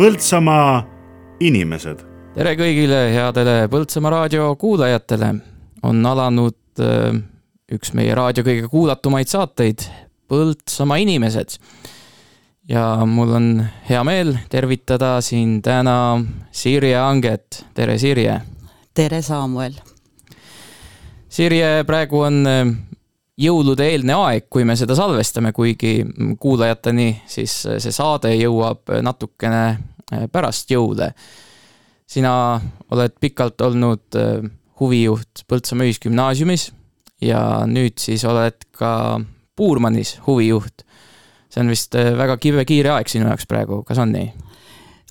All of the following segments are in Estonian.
Põltsamaa inimesed. tere kõigile headele Põltsamaa raadio kuulajatele. on alanud äh, üks meie raadio kõige kuulatumaid saateid, Põltsamaa inimesed. ja mul on hea meel tervitada siin täna Sirje Anget, tere Sirje. tere, Samuel. Sirje, praegu on äh, jõulude eelne aeg, kui me seda salvestame, kuigi kuulajateni siis see saade jõuab natukene äh, pärast jõule. sina oled pikalt olnud äh, huvijuht Põltsamaa Ühisgümnaasiumis ja nüüd siis oled ka Puurmanis huvijuht. see on vist äh, väga kiire, kiire aeg sinu jaoks praegu, kas on nii?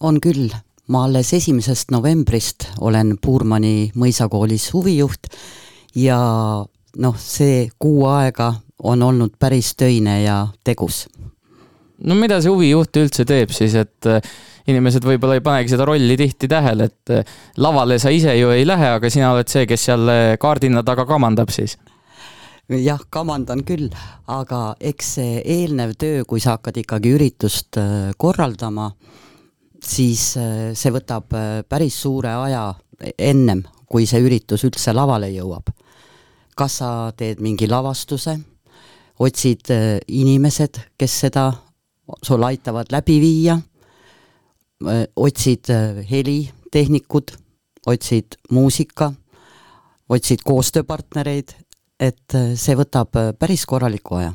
on küll, ma alles esimesest novembrist olen Puurmani mõisakoolis huvijuht ja noh, see kuu aega on olnud päris töine ja tegus. no mida see huvijuht üldse teeb siis, et äh, inimesed võib-olla ei panegi seda rolli tihti tähele, et äh, lavale sa ise ju ei lähe, aga sina oled see, kes seal äh, kaardina taga kamandab siis? jah, kamandan küll, aga eks see eelnev töö, kui sa hakkad ikkagi üritust korraldama, siis see võtab päris suure aja ennem, kui see üritus üldse lavale jõuab kas sa teed mingi lavastuse, otsid inimesed, kes seda sul aitavad läbi viia, otsid äh, helitehnikud, otsid muusika, otsid koostööpartnereid, et see võtab päris korraliku aja.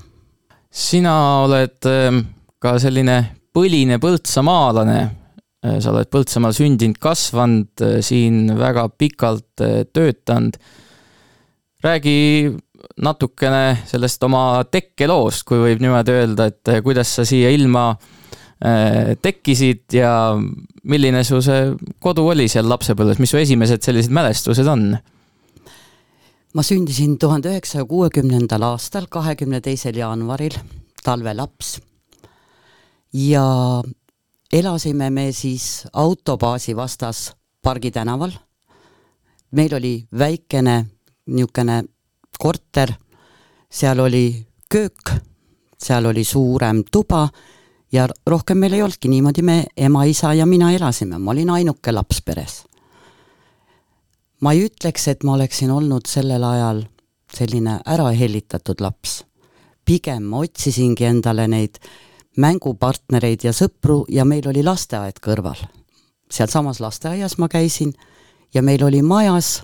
sina oled ähm, ka selline põline põltsamaalane, sa oled Põltsamaal sündinud, kasvanud, siin väga pikalt töötanud räägi natukene sellest oma tekkeloost, kui võib niimoodi öelda, et kuidas sa siia ilma eh, tekkisid ja milline su see kodu oli seal lapsepõlves, mis su esimesed sellised mälestused on? ma sündisin tuhande üheksasaja kuuekümnendal aastal, kahekümne teisel jaanuaril, talvelaps. ja elasime me siis autobaasi vastas Pargi tänaval. meil oli väikene niisugune korter, seal oli köök, seal oli suurem tuba ja rohkem meil ei olnudki, niimoodi me ema, isa ja mina elasime, ma olin ainuke laps peres. ma ei ütleks, et ma oleksin olnud sellel ajal selline ärahellitatud laps. pigem ma otsisingi endale neid mängupartnereid ja sõpru ja meil oli lasteaed kõrval. sealsamas lasteaias ma käisin ja meil oli majas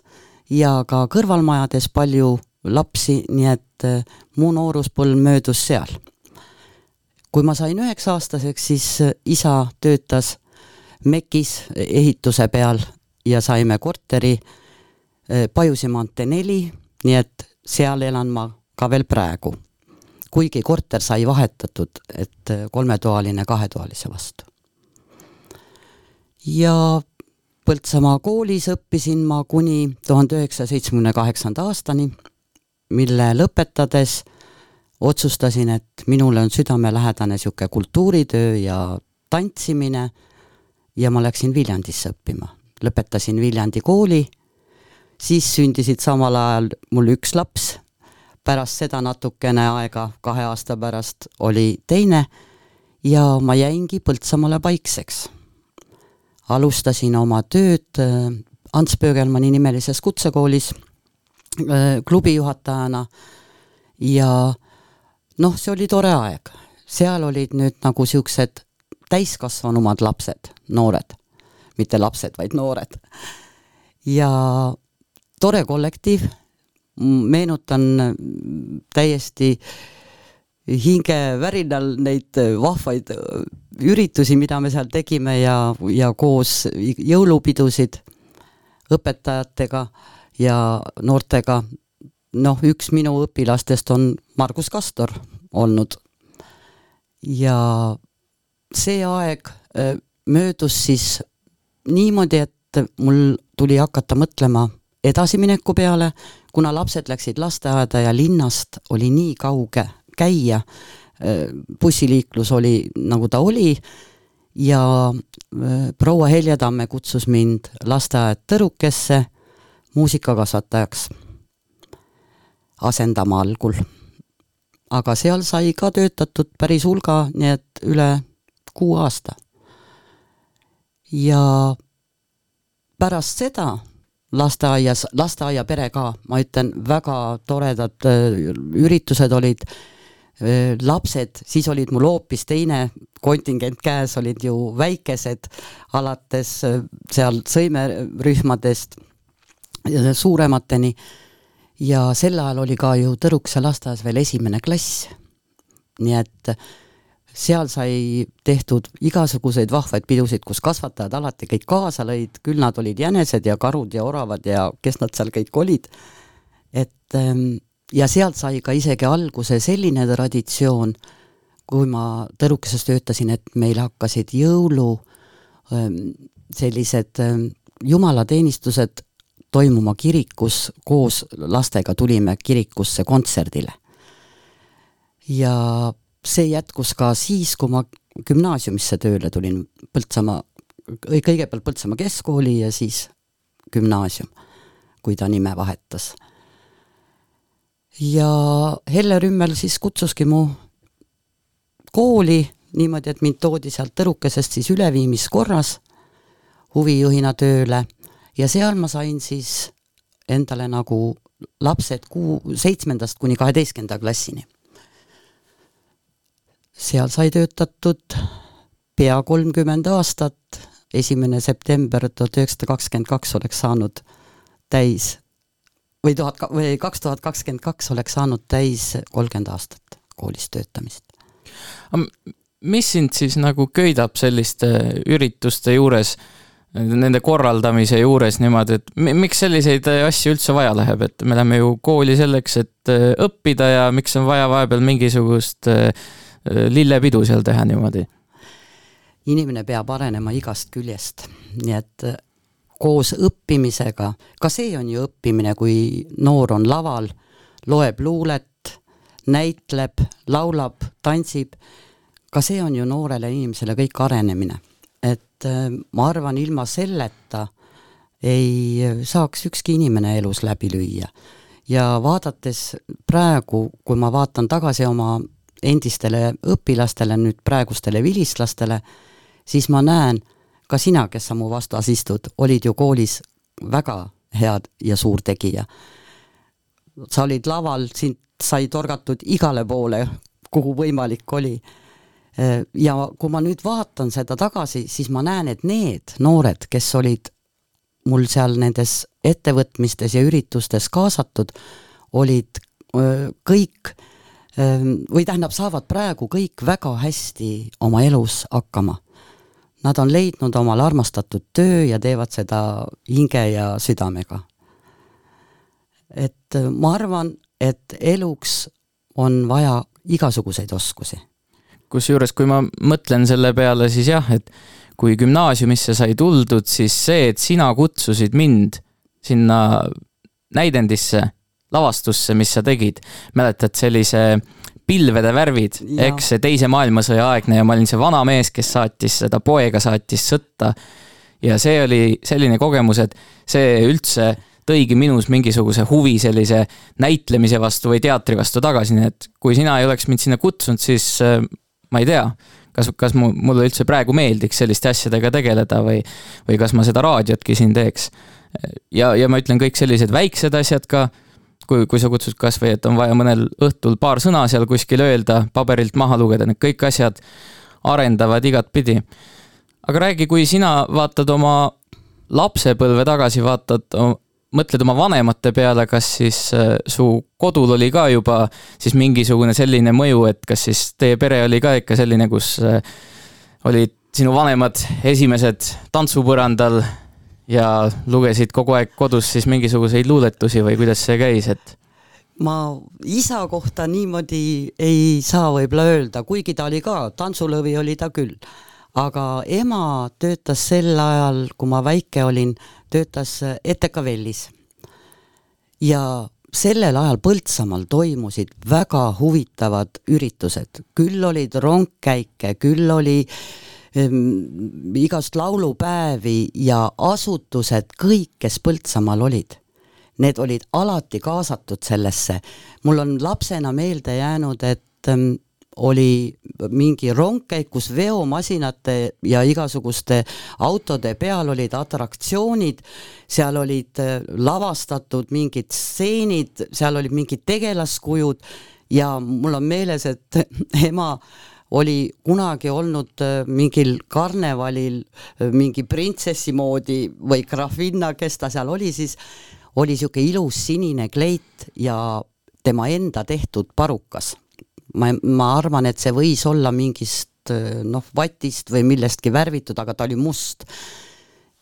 ja ka kõrvalmajades palju lapsi, nii et äh, mu nooruspõlv möödus seal. Kui ma sain üheksa-aastaseks, siis äh, isa töötas MEK-is ehituse peal ja saime korteri äh, Pajusi maantee neli, nii et seal elan ma ka veel praegu. kuigi korter sai vahetatud, et kolmetoaline kahetoalise vastu. ja Põltsamaa koolis õppisin ma kuni tuhande üheksasaja seitsmekümne kaheksanda aastani, mille lõpetades otsustasin, et minule on südamelähedane niisugune kultuuritöö ja tantsimine ja ma läksin Viljandisse õppima. lõpetasin Viljandi kooli, siis sündisid samal ajal mul üks laps, pärast seda natukene aega, kahe aasta pärast oli teine ja ma jäingi Põltsamaale paikseks alustasin oma tööd äh, Ants Pöögelmanni nimelises kutsekoolis äh, klubijuhatajana ja noh, see oli tore aeg. seal olid nüüd nagu niisugused täiskasvanumad lapsed, noored, mitte lapsed, vaid noored. ja tore kollektiiv, meenutan täiesti hingevärinal neid vahvaid üritusi, mida me seal tegime ja, ja koos jõulupidusid õpetajatega ja noortega. Noh, üks minu õpilastest on Margus Kastor olnud. ja see aeg äh, möödus siis niimoodi, et mul tuli hakata mõtlema edasimineku peale, kuna lapsed läksid lasteaeda ja linnast oli nii kauge käia bussiliiklus oli nagu ta oli ja äh, proua Helje Tamme kutsus mind lasteaed Tõrukesse muusikakasvatajaks asendama algul. aga seal sai ka töötatud päris hulga, nii et üle kuu aasta. ja pärast seda lasteaias, lasteaiapere ka, ma ütlen, väga toredad äh, üritused olid, äh, lapsed, siis olid mul hoopis teine kontingent käes, olid ju väikesed, alates äh, seal sõimerühmadest suuremateni ja sel ajal oli ka ju Tõrukese lasteaias veel esimene klass. nii et seal sai tehtud igasuguseid vahvaid pidusid, kus kasvatajad alati kõik kaasa lõid, küll nad olid jänesed ja karud ja oravad ja kes nad seal kõik olid, et ähm, ja sealt sai ka isegi alguse selline traditsioon, kui ma Tõrukeses töötasin, et meil hakkasid jõulu ähm, sellised ähm, jumalateenistused toimuma kirikus, koos lastega tulime kirikusse kontserdile. ja see jätkus ka siis, kui ma gümnaasiumisse tööle tulin, Põltsamaa, kõigepealt Põltsamaa keskkooli ja siis gümnaasium, kui ta nime vahetas. ja Helle Rümmel siis kutsuski mu kooli niimoodi, et mind toodi sealt Tõrukesest siis üleviimiskorras huvijuhina tööle ja seal ma sain siis endale nagu lapsed kuu, seitsmendast kuni kaheteistkümnenda klassini. Seal sai töötatud pea kolmkümmend aastat, esimene september tuhat üheksasada kakskümmend kaks oleks saanud täis või tuhat, või kaks tuhat kakskümmend kaks oleks saanud täis kolmkümmend aastat koolis töötamist. mis sind siis nagu köidab selliste ürituste juures, nende korraldamise juures niimoodi, et miks selliseid asju üldse vaja läheb, et me läheme ju kooli selleks, et õppida ja miks on vaja vahepeal mingisugust äh, Äh, lillepidu seal teha niimoodi? inimene peab arenema igast küljest, nii et äh, koos õppimisega, ka see on ju õppimine, kui noor on laval, loeb luulet, näitleb, laulab, tantsib, ka see on ju noorele inimesele kõik arenemine. Et äh, ma arvan, ilma selleta ei saaks ükski inimene elus läbi lüüa. ja vaadates praegu, kui ma vaatan tagasi oma endistele õpilastele, nüüd praegustele vilistlastele, siis ma näen, ka sina, kes sa mu vastas istud, olid ju koolis väga head ja suur tegija. sa olid laval, sind sai torgatud igale poole, kuhu võimalik oli. Ja kui ma nüüd vaatan seda tagasi, siis ma näen, et need noored, kes olid mul seal nendes ettevõtmistes ja üritustes kaasatud, olid kõik või tähendab, saavad praegu kõik väga hästi oma elus hakkama. Nad on leidnud omale armastatud töö ja teevad seda hinge ja südamega. et äh, ma arvan, et eluks on vaja igasuguseid oskusi. Kusjuures, kui ma mõtlen selle peale, siis jah, et kui gümnaasiumisse sai tuldud, siis see, et sina kutsusid mind sinna näidendisse lavastusse, mis sa tegid. mäletad sellise pilvede värvid, eks see Teise maailmasõja aegne ja ma olin see vana mees, kes saatis seda poega, saatis sõtta. ja see oli selline kogemus, et see üldse tõigi minus mingisuguse huvi sellise näitlemise vastu või teatri vastu tagasi, nii et kui sina ei oleks mind sinna kutsunud, siis äh, ma ei tea, kas, kas mu, mulle üldse praegu meeldiks selliste asjadega tegeleda või, või kas ma seda raadiotki siin teeks. ja, ja ma ütlen, kõik sellised väiksed asjad ka kui, kui sa kutsud kasvõi, et on vaja mõnel õhtul paar sõna seal kuskil öelda, paberilt maha lugeda, need kõik asjad arendavad igatpidi. aga räägi, kui sina vaatad oma lapsepõlve tagasi, vaatad, mõtled oma vanemate peale, kas siis äh, su kodul oli ka juba siis mingisugune selline mõju, et kas siis teie pere oli ka ikka selline, kus äh, olid sinu vanemad esimesed tantsupõrandal ja lugesid kogu aeg kodus siis mingisuguseid luuletusi või kuidas see käis, et? ma isa kohta niimoodi ei saa võib-olla öelda, kuigi ta oli ka, tantsulõvi oli ta küll. Aga ema töötas sel ajal, kui ma väike olin, töötas ETKVL-is. ja sellel ajal Põltsamaal toimusid väga huvitavad üritused, küll olid rongkäike, küll oli äh, Ehm, igast laulupäevi ja asutused, kõik, kes Põltsamaal olid, need olid alati kaasatud sellesse. mul on lapsena meelde jäänud, et ehm, oli mingi rongkäik, kus veomasinate ja igasuguste autode peal olid atraktsioonid, seal olid äh, lavastatud mingid stseenid, seal olid mingid tegelaskujud ja mul on meeles, et ema oli kunagi olnud äh, mingil karnevalil mingi printsessi moodi või grafinna, kes ta seal oli siis, oli niisugune ilus sinine kleit ja tema enda tehtud parukas. Ma, ma arvan, et see võis olla mingist noh, vatist või millestki värvitud, aga ta oli must.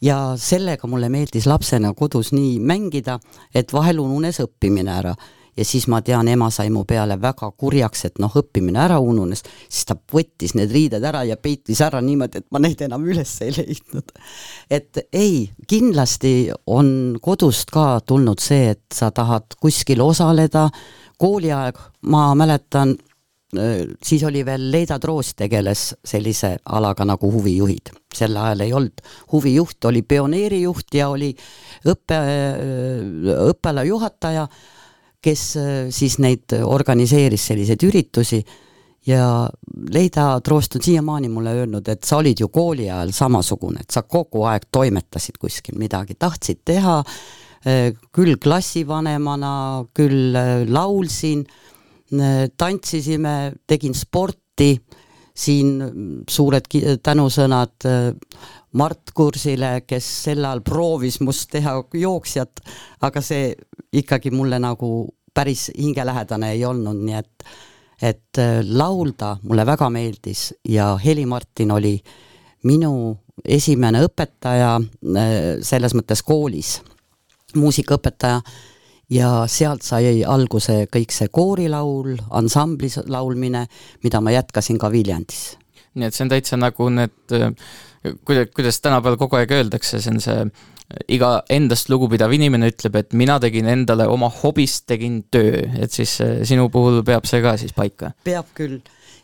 ja sellega mulle meeldis lapsena kodus nii mängida, et vahel ununes õppimine ära ja siis ma tean, ema sai mu peale väga kurjaks, et noh, õppimine ära ununes, siis ta võttis need riided ära ja peitis ära niimoodi, et ma neid enam üles ei leidnud. et ei, kindlasti on kodust ka tulnud see, et sa tahad kuskil osaleda, kooliaeg, ma mäletan, siis oli veel Leida Troos tegeles sellise alaga nagu huvijuhid. sel ajal ei olnud. Huvijuht, oli pioneerijuht ja oli õppe, õppealajuhataja kes äh, siis neid organiseeris, selliseid üritusi. Ja Leida Troost on siiamaani mulle öelnud, et sa olid ju kooli ajal samasugune, et sa kogu aeg toimetasid kuskil midagi, tahtsid teha, küll klassivanemana, küll laulsin, tantsisime, tegin sporti, siin suured tänusõnad Mart Kursile, kes sel ajal proovis must teha jooksjat, aga see ikkagi mulle nagu päris hingelähedane ei olnud, nii et et äh, laulda mulle väga meeldis ja Heli-Martin oli minu esimene õpetaja äh, selles mõttes koolis, muusikaõpetaja, ja sealt sai alguse kõik see koorilaul, ansamblis laulmine, mida ma jätkasin ka Viljandis. nii et see on täitsa nagu need äh, kuidas, kuidas tänapäeval kogu aeg öeldakse, see on see iga endast lugupidav inimene ütleb, et mina tegin endale oma hobist, tegin töö, et siis eh, sinu puhul peab see ka siis paika? peab küll.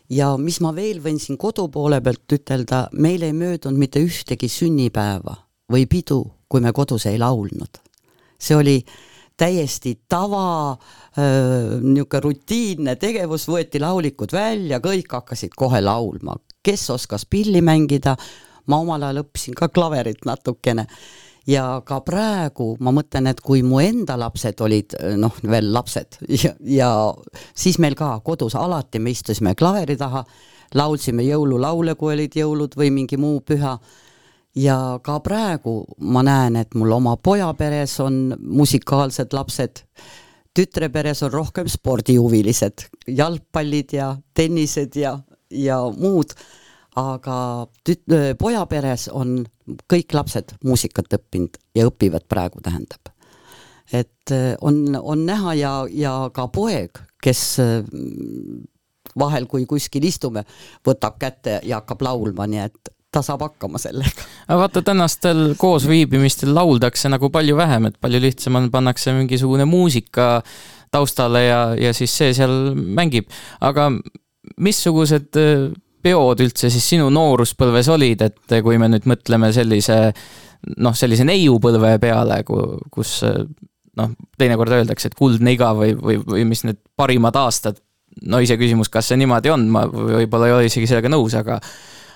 ja mis ma veel võin siin kodu poole pealt ütelda, meil ei möödunud mitte ühtegi sünnipäeva või pidu, kui me kodus ei laulnud. see oli täiesti tava, niisugune rutiinne tegevus, võeti laulikud välja, kõik hakkasid kohe laulma, kes oskas pilli mängida, ma omal ajal õppisin ka klaverit natukene. Ja ka praegu ma mõtlen, et kui mu enda lapsed olid noh, veel lapsed ja, ja siis meil ka kodus alati me istusime klaveri taha, laulsime jõululaule, kui olid jõulud või mingi muu püha ja ka praegu ma näen, et mul oma poja peres on musikaalsed lapsed, tütre peres on rohkem spordihuvilised, jalgpallid ja tennised ja, ja muud. Aga tüt-, poja peres on kõik lapsed muusikat õppinud ja õpivad praegu, tähendab. et on, on näha ja, ja ka poeg, kes vahel, kui kuskil istume, võtab kätte ja hakkab laulma, nii et ta saab hakkama sellega. aga vaata, tänastel koosviibimistel lauldakse nagu palju vähem, et palju lihtsam on, pannakse mingisugune muusika taustale ja, ja siis see seal mängib, aga missugused peod üldse siis sinu nooruspõlves olid, et kui me nüüd mõtleme sellise noh, sellise neiupõlve peale, kus noh, teinekord öeldakse, et kuldne iga või, või, või mis need parimad aastad, no iseküsimus, kas see niimoodi on, ma võib-olla ei ole isegi sellega nõus, aga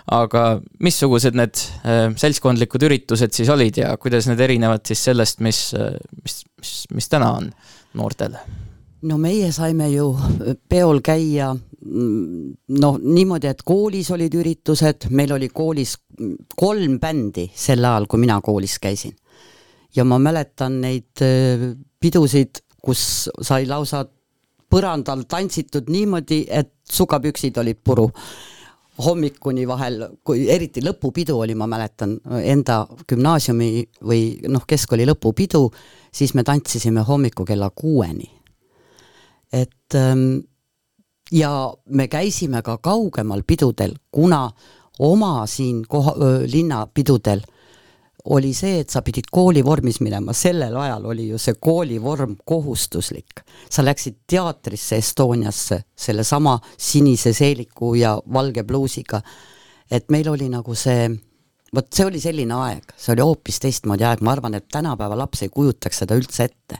aga missugused need äh, seltskondlikud üritused siis olid ja kuidas need erinevad siis sellest, mis, mis, mis, mis täna on noortel? no meie saime ju peol käia noh, niimoodi, et koolis olid üritused, meil oli koolis kolm bändi sel ajal, kui mina koolis käisin. ja ma mäletan neid äh, pidusid, kus sai lausa põrandal tantsitud niimoodi, et sukapüksid olid puru hommikuni vahel, kui eriti lõpupidu oli, ma mäletan enda gümnaasiumi või noh, keskkooli lõpupidu, siis me tantsisime hommiku kella kuueni. Et ähm, ja me käisime ka kaugemal pidudel, kuna oma siin koha, linnapidudel oli see, et sa pidid koolivormis minema, sellel ajal oli ju see koolivorm kohustuslik. sa läksid teatrisse Estoniasse sellesama sinise seeliku ja valge pluusiga. et meil oli nagu see, vot see oli selline aeg, see oli hoopis teistmoodi aeg, ma arvan, et tänapäeva laps ei kujutaks seda üldse ette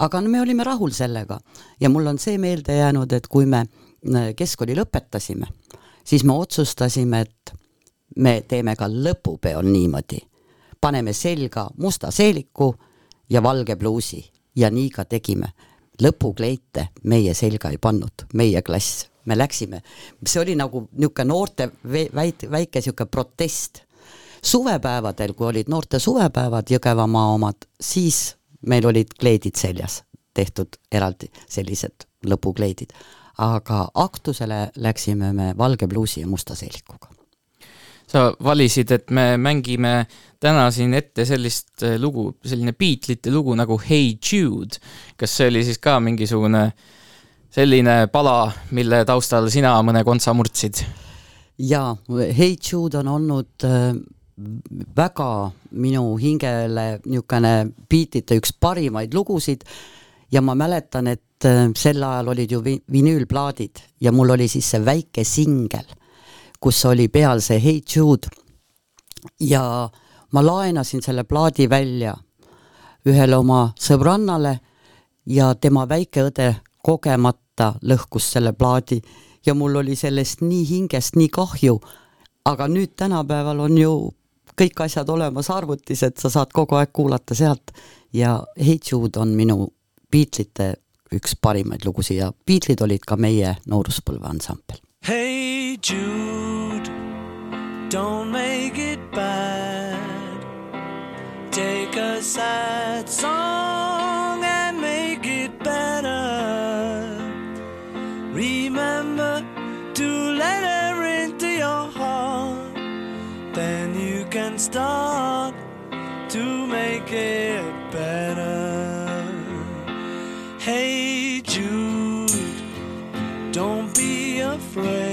aga no me olime rahul sellega ja mul on see meelde jäänud, et kui me äh, keskkooli lõpetasime, siis me otsustasime, et me teeme ka lõpupeol niimoodi. Paneme selga musta seeliku ja valge pluusi ja nii ka tegime. lõpukleite meie selga ei pannud, meie klass, me läksime, see oli nagu niisugune noorte väike, väike niisugune protest. suvepäevadel, kui olid noorte suvepäevad, Jõgevamaa omad, siis meil olid kleidid seljas tehtud eraldi sellised lõpukleidid. aga aktusele läksime me valge pluusi ja musta seelikuga. Sa valisid, et me mängime täna siin ette sellist eh, lugu, selline Beatlesite lugu nagu Hey Jude. kas see oli siis ka mingisugune selline pala, mille taustal sina mõne kontsa murdsid? jaa, Hey Jude on olnud äh, väga minu hingele niisugune Beatlesite üks parimaid lugusid ja ma mäletan, et äh, sel ajal olid ju vi-, vinüülplaadid ja mul oli siis see väike singel, kus oli peal see Hey Jude ja ma laenasin selle plaadi välja ühele oma sõbrannale ja tema väikeõde kogemata lõhkus selle plaadi. Ja mul oli sellest nii hingest nii kahju, aga nüüd tänapäeval on ju kõik asjad olemas arvutis, et sa saad kogu aeg kuulata sealt. Ja Hey Jude on minu Beatlesite üks parimaid lugusid. Ja Beatlesid olid ka meie nooruspõlve ansambel. Hey Jude, don't make it bad. Take a sad song and make it better. Remember to let her into your heart. Then you can start to make it play.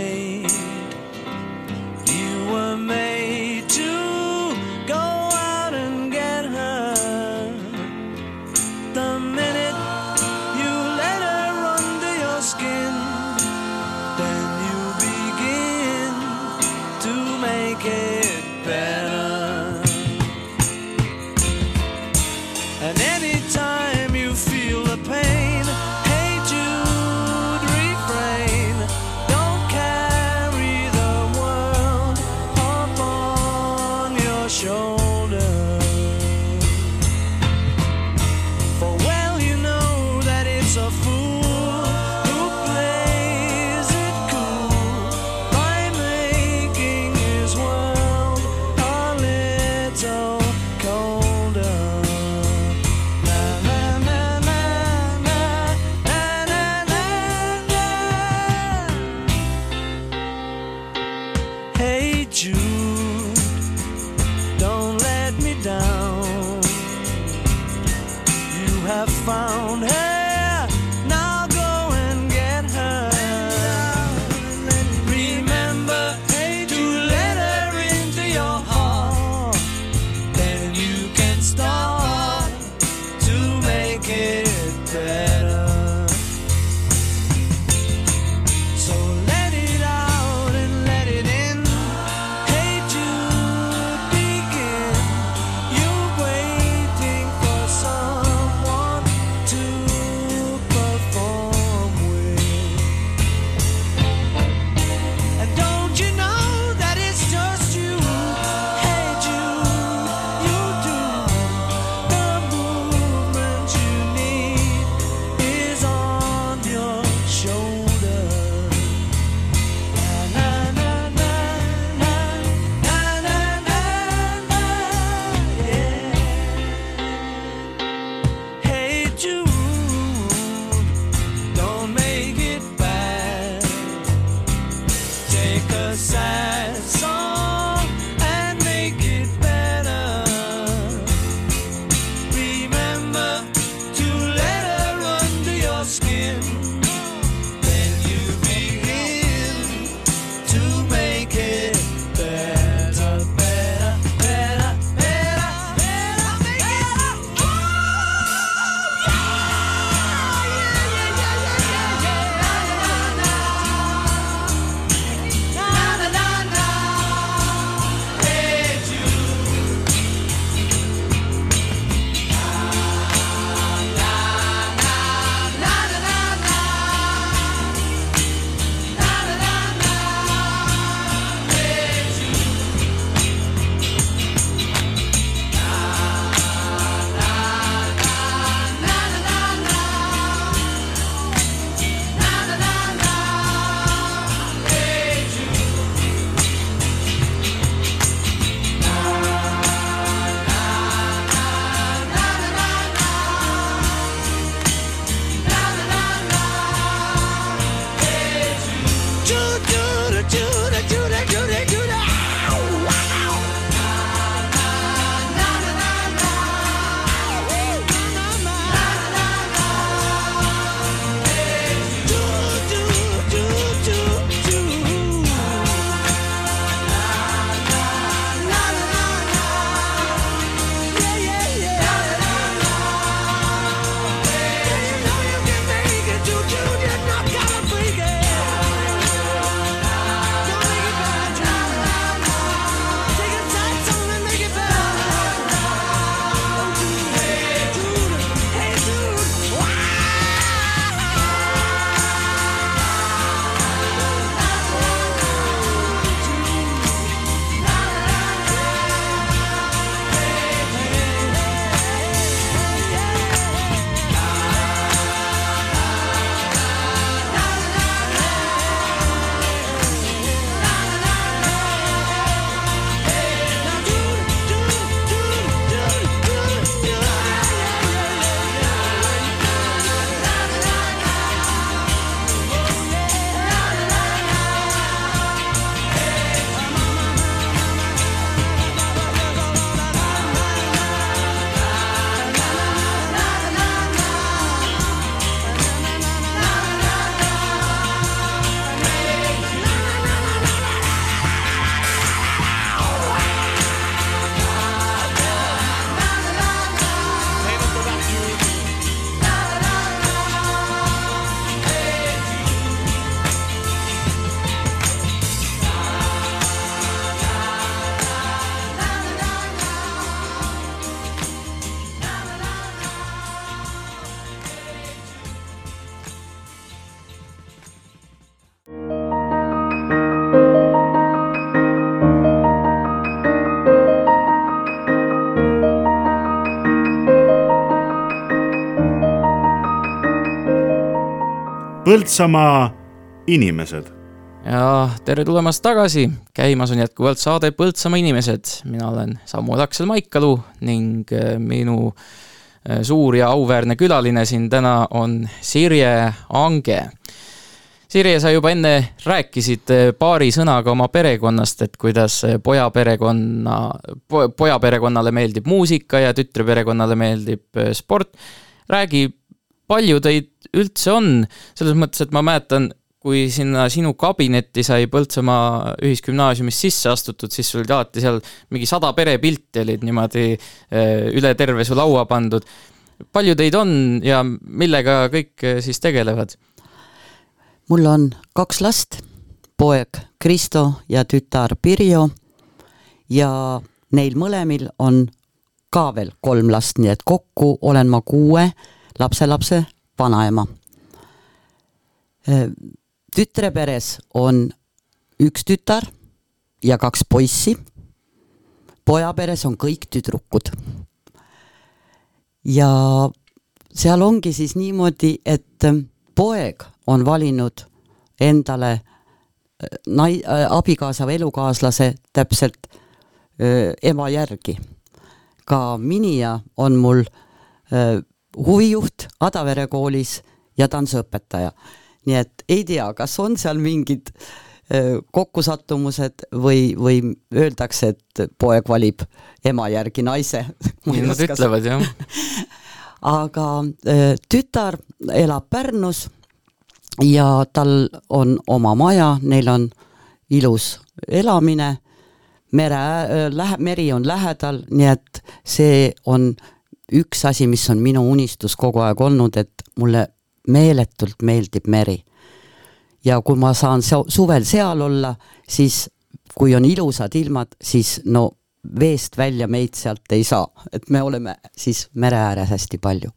Põltsamaa inimesed. ja tere tulemast tagasi, käimas on jätkuvalt saade Põltsamaa inimesed, mina olen Samuel Aksel Maikalu ning äh, minu äh, suur ja auväärne külaline siin täna on Sirje Ange. Sirje, sa juba enne rääkisid äh, paari sõnaga oma perekonnast, et kuidas poja perekonna po,, poja perekonnale meeldib muusika ja tütre perekonnale meeldib sport. räägi, palju teid üldse on, selles mõttes, et ma mäletan, kui sinna sinu kabinetti sai Põltsamaa Ühisgümnaasiumis sisse astutud, siis sul oli alati seal mingi sada perepilti olid niimoodi eh, üle terve su laua pandud. palju teid on ja millega kõik eh, siis tegelevad? mul on kaks last, poeg Kristo ja tütar Pirjo ja neil mõlemil on ka veel kolm last, nii et kokku olen ma kuue lapselapse vanaema eh, tütre peres on üks tütar ja kaks poissi. poja peres on kõik tüdrukud. ja seal ongi siis niimoodi, et poeg on valinud endale äh, nai-, äh, abikaasa või elukaaslase täpselt öö, äh, ema järgi. ka Minija on mul öö, huvijuht Adavere koolis ja tantsuõpetaja nii et ei tea, kas on seal mingid kokkusattumused või, või öeldakse, et poeg valib ema järgi naise. nii nad ütlevad, jah. Aga tütar elab Pärnus ja tal on oma maja, neil on ilus elamine, mere, lähe-, meri on lähedal, nii et see on üks asi, mis on minu unistus kogu aeg olnud, et mulle meeletult meeldib meri. ja kui ma saan suvel seal olla, siis kui on ilusad ilmad, siis no veest välja meid sealt ei saa, et me oleme siis mere ääres hästi palju.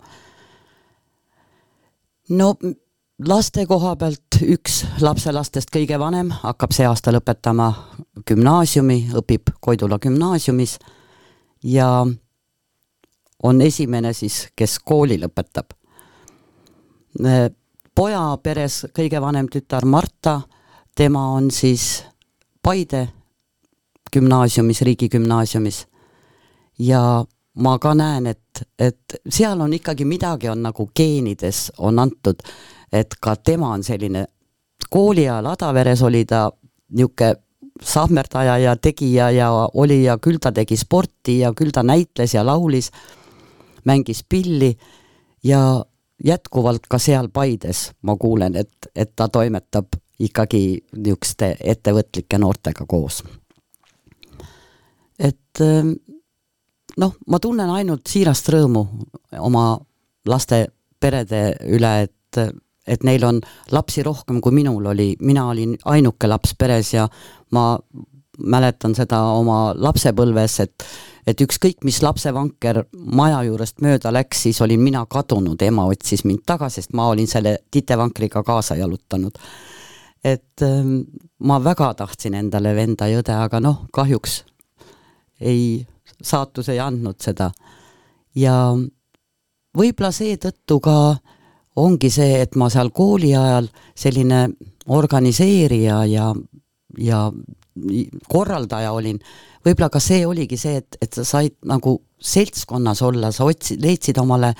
no laste koha pealt üks lapselastest kõige vanem hakkab see aasta lõpetama gümnaasiumi, õpib Koidula gümnaasiumis ja on esimene siis, kes kooli lõpetab poja peres kõige vanem tütar Marta, tema on siis Paide gümnaasiumis, riigigümnaasiumis. ja ma ka näen, et, et seal on ikkagi midagi on nagu geenides on antud, et ka tema on selline, kooli ajal Adaveres oli ta niisugune sahmerdaja ja tegija ja oli ja küll ta tegi sporti ja küll ta näitles ja laulis, mängis pilli ja jätkuvalt ka seal Paides ma kuulen, et, et ta toimetab ikkagi niisuguste ettevõtlike noortega koos. et ähm, noh, ma tunnen ainult siirast rõõmu oma laste perede üle, et, et neil on lapsi rohkem, kui minul oli, mina olin ainuke laps peres ja ma mäletan seda oma lapsepõlves, et et ükskõik, mis lapsevanker maja juurest mööda läks, siis olin mina kadunud, ema otsis mind tagasi, sest ma olin selle titevankriga kaasa jalutanud. et ähm, ma väga tahtsin endale venda ja õde, aga noh, kahjuks ei, saatus ei andnud seda. ja võib-olla seetõttu ka ongi see, et ma seal kooli ajal selline organiseerija ja, ja korraldaja olin võib-olla ka see oligi see, et, et sa said nagu seltskonnas olla, sa otsid, leidsid omale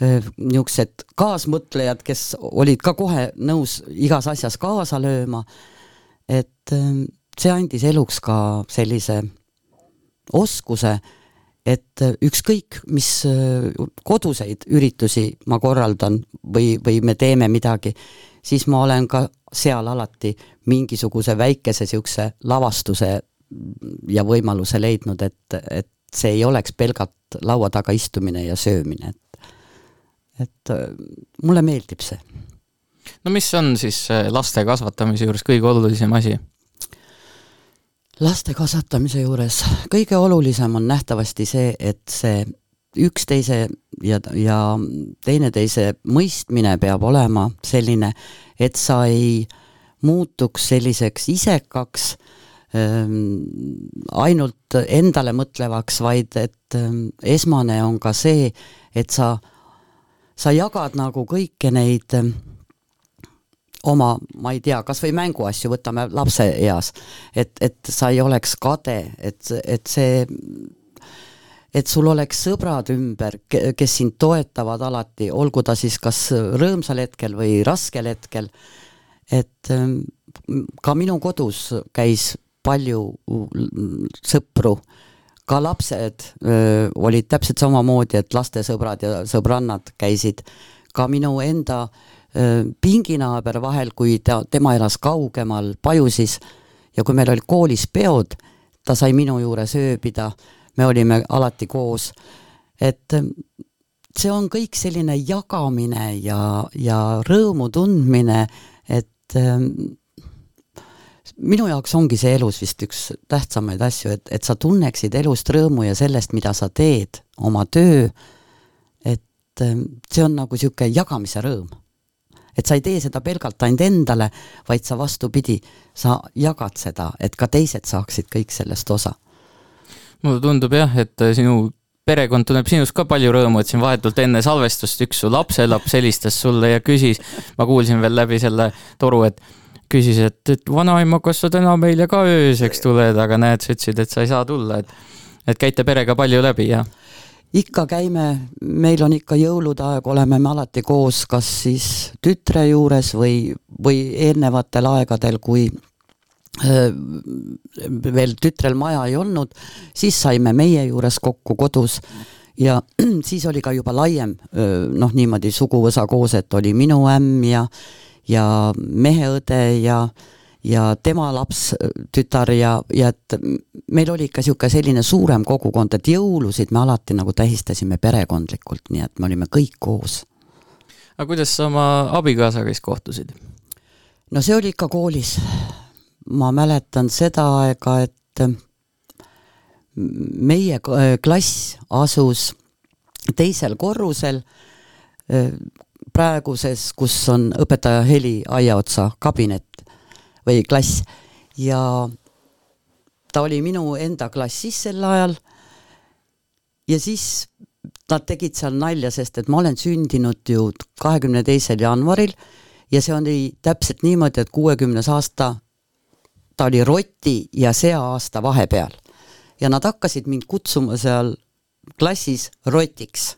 niisugused kaasmõtlejad, kes olid ka kohe nõus igas asjas kaasa lööma, et öö, see andis eluks ka sellise oskuse, et ükskõik, mis koduseid üritusi ma korraldan või, või me teeme midagi, siis ma olen ka seal alati mingisuguse väikese niisuguse lavastuse ja võimaluse leidnud, et, et see ei oleks pelgalt laua taga istumine ja söömine, et, et äh, mulle meeldib see. no mis on siis äh, laste kasvatamise juures kõige olulisem asi? laste kasvatamise juures kõige olulisem on nähtavasti see, et see üksteise ja, ja teineteise mõistmine peab olema selline, et sa ei muutuks selliseks isekaks ähm, ainult endale mõtlevaks, vaid et ähm, esmane on ka see, et sa, sa jagad nagu kõiki neid ähm, oma, ma ei tea, kas või mänguasju, võtame lapse eas, et, et sa ei oleks kade, et, et see et sul oleks sõbrad ümber, kes sind toetavad alati, olgu ta siis kas rõõmsal hetkel või raskel hetkel, et ka minu kodus käis palju sõpru, ka lapsed öö, olid täpselt samamoodi, et lastesõbrad ja sõbrannad käisid, ka minu enda öö, pinginaaber vahel, kui ta, tema elas kaugemal Pajusis. Ja kui meil olid koolis peod, ta sai minu juures ööbida. Me olime alati koos, et see on kõik selline jagamine ja, ja rõõmu tundmine, et ähm, minu jaoks ongi see elus vist üks tähtsamaid asju, et, et sa tunneksid elust rõõmu ja sellest, mida sa teed, oma töö, et ähm, see on nagu niisugune jagamise rõõm. et sa ei tee seda pelgalt ainult endale, vaid sa vastupidi, sa jagad seda, et ka teised saaksid kõik sellest osa. Mulle tundub jah, et äh, sinu perekond tunneb sinust ka palju rõõmu, et siin vahetult enne salvestust üks su lapselaps helistas sulle ja küsis, ma kuulsin veel läbi selle toru, et küsis, et, et vanaema, kas sa täna meile ka ööseks tuled, aga näed, sa ütlesid, et sa ei saa tulla, et et käite perega palju läbi, jah? ikka käime, meil on ikka jõulude aeg, oleme me alati koos, kas siis tütre juures või, või eelnevatel aegadel, kui veel tütrel maja ei olnud, siis saime meie juures kokku kodus ja siis oli ka juba laiem noh, niimoodi suguvõsa koos, et oli minu ämm ja ja meheõde ja ja tema laps, tütar ja, ja et meil oli ikka niisugune selline suurem kogukond, et jõulusid me alati nagu tähistasime perekondlikult, nii et me olime kõik koos. aga kuidas sa oma abikaasaga siis kohtusid? no see oli ikka koolis ma mäletan seda aega, et meie klass asus teisel korrusel praeguses, kus on õpetaja Heli aiaotsa kabinet või klass ja ta oli minu enda klassis sel ajal ja siis nad tegid seal nalja, sest et ma olen sündinud ju kahekümne teisel jaanuaril ja see oli täpselt niimoodi, et kuuekümnes aasta ta oli roti ja sea-aasta vahepeal. ja nad hakkasid mind kutsuma seal klassis rotiks.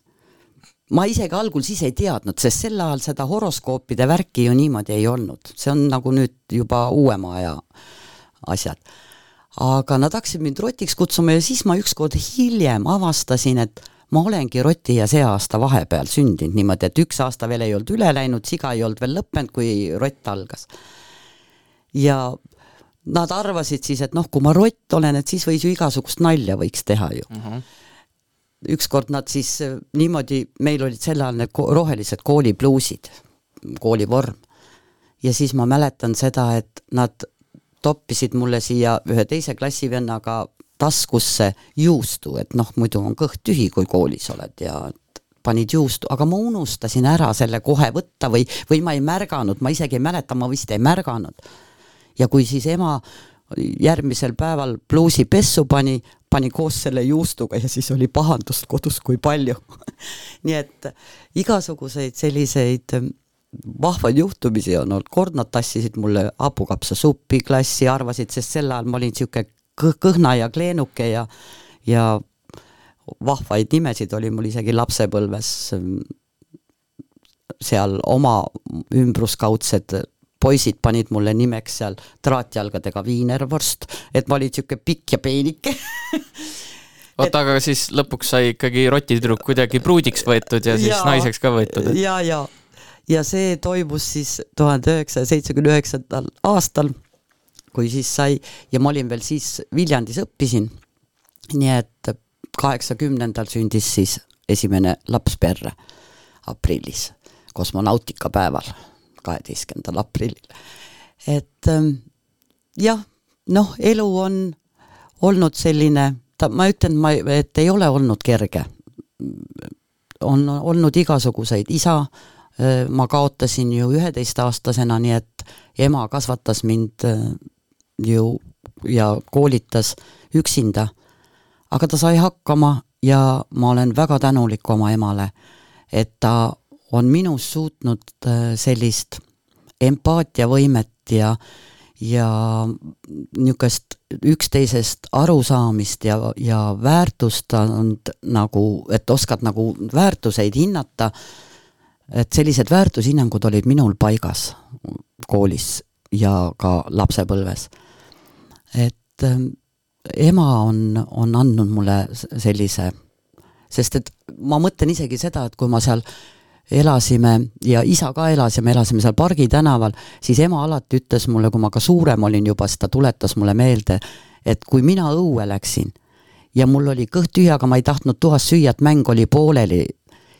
Ma isegi algul siis ei teadnud, sest sel ajal seda horoskoopide värki ju niimoodi ei olnud, see on nagu nüüd juba uuema aja asjad. aga nad hakkasid mind rotiks kutsuma ja siis ma ükskord hiljem avastasin, et ma olengi roti ja sea-aasta vahepeal sündinud niimoodi, et üks aasta veel ei olnud üle läinud, siga ei olnud veel lõppenud, kui rott algas. ja nad arvasid siis, et noh, kui ma rott olen, et siis võis ju igasugust nalja võiks teha ju uh. -huh. Ükskord nad siis äh, niimoodi, meil olid sel ajal need rohelised koolipluusid, koolivorm. ja siis ma mäletan seda, et nad toppisid mulle siia ühe teise klassivennaga taskusse juustu, et noh, muidu on kõht tühi, kui koolis oled ja panid juustu, aga ma unustasin ära selle kohe võtta või, või ma ei märganud, ma isegi ei mäleta, ma vist ei märganud ja kui siis ema järgmisel päeval pluusi pessu pani, pani koos selle juustuga ja siis oli pahandust kodus kui palju. Nii et igasuguseid selliseid vahvaid juhtumisi on olnud, kord nad tassisid mulle hapukapsasuppi klassi, arvasid, sest sel ajal ma olin niisugune kõh-, kõhna ja kleenuke ja ja vahvaid nimesid oli mul isegi lapsepõlves seal oma ümbruskaudsed poisid panid mulle nimeks seal traatjalgadega viinervorst, et ma olin niisugune pikk ja peenike. Oota, aga siis lõpuks sai ikkagi rotitüdruk kuidagi pruudiks võetud ja siis ja, naiseks ka võetud et...? ja, ja, ja see toimus siis tuhande üheksasaja seitsmekümne üheksandal aastal, kui siis sai ja ma olin veel siis Viljandis õppisin, nii et kaheksakümnendal sündis siis esimene laps perre aprillis, kosmonautikapäeval kaheteistkümnendal aprillil. et ähm, jah, noh, elu on olnud selline, ta, ma ütlen, ma, et ei ole olnud kerge. on olnud igasuguseid, isa äh, ma kaotasin ju üheteistaastasena, nii et ema kasvatas mind äh, ju ja koolitas üksinda. aga ta sai hakkama ja ma olen väga tänulik oma emale, et ta on minus suutnud äh, sellist empaatiavõimet ja ja niisugust üksteisest arusaamist ja, ja väärtustanud nagu, et oskad nagu väärtuseid hinnata, et sellised väärtushinnangud olid minul paigas koolis ja ka lapsepõlves. et ähm, ema on, on andnud mulle sellise, sest et ma mõtlen isegi seda, et kui ma seal elasime ja isa ka elas ja me elasime seal Pargi tänaval, siis ema alati ütles mulle, kui ma ka suurem olin juba, siis ta tuletas mulle meelde, et kui mina õue läksin ja mul oli kõht tühi, aga ma ei tahtnud toas süüa, et mäng oli pooleli,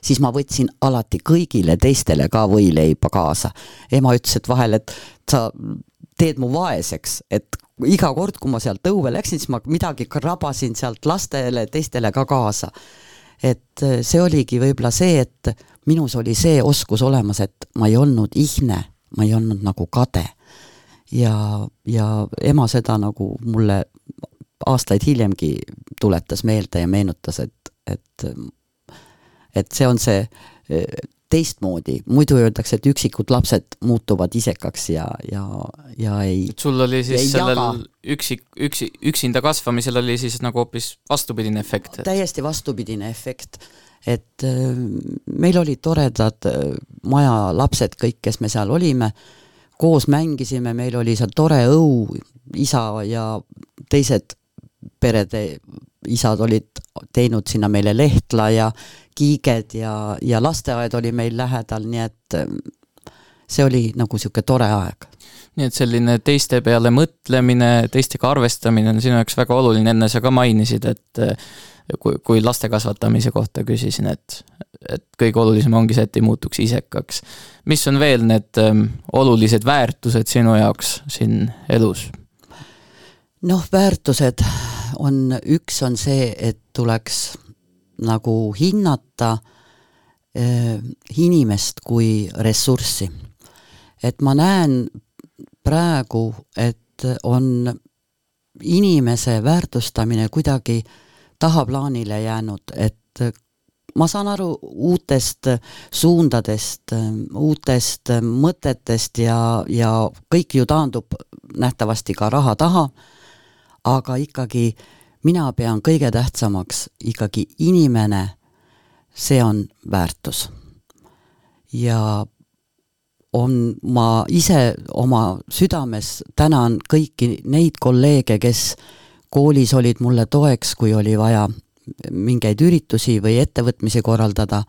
siis ma võtsin alati kõigile teistele ka võileiba kaasa. ema ütles, et vahel, et sa teed mu vaeseks, et iga kord, kui ma sealt õue läksin, siis ma midagi krabasin sealt lastele, teistele ka kaasa. Et see oligi võib-olla see, et minus oli see oskus olemas, et ma ei olnud ihne, ma ei olnud nagu kade. ja, ja ema seda nagu mulle aastaid hiljemgi tuletas meelde ja meenutas, et, et et see on see e, teistmoodi, muidu öeldakse, et üksikud lapsed muutuvad isekaks ja, ja, ja ei sul oli siis sellel jaga. üksik, üksi, üksinda kasvamisel oli siis nagu hoopis vastupidine efekt et...? täiesti vastupidine efekt et äh, meil olid toredad äh, maja lapsed kõik, kes me seal olime, koos mängisime, meil oli seal tore õu, isa ja teised perede isad olid teinud sinna meile lehtla ja kiiged ja, ja lasteaed oli meil lähedal, nii et äh, see oli nagu niisugune tore aeg. nii et selline teiste peale mõtlemine, teistega arvestamine on sinu jaoks väga oluline, enne sa ka mainisid, et kui, kui laste kasvatamise kohta küsisin, et, et kõige olulisem ongi see, et ei muutuks isekaks. mis on veel need ähm, olulised väärtused sinu jaoks siin elus? noh, väärtused on, üks on see, et tuleks nagu hinnata äh, inimest kui ressurssi. et ma näen praegu, et on inimese väärtustamine kuidagi äh, tahaplaanile jäänud, et ma saan aru uutest suundadest, uutest mõtetest ja, ja kõik ju taandub nähtavasti ka raha taha, aga ikkagi mina pean kõige tähtsamaks ikkagi inimene, see on väärtus. ja on, ma ise oma südames tänan kõiki neid kolleege, kes koolis olid mulle toeks, kui oli vaja mingeid üritusi või ettevõtmisi korraldada,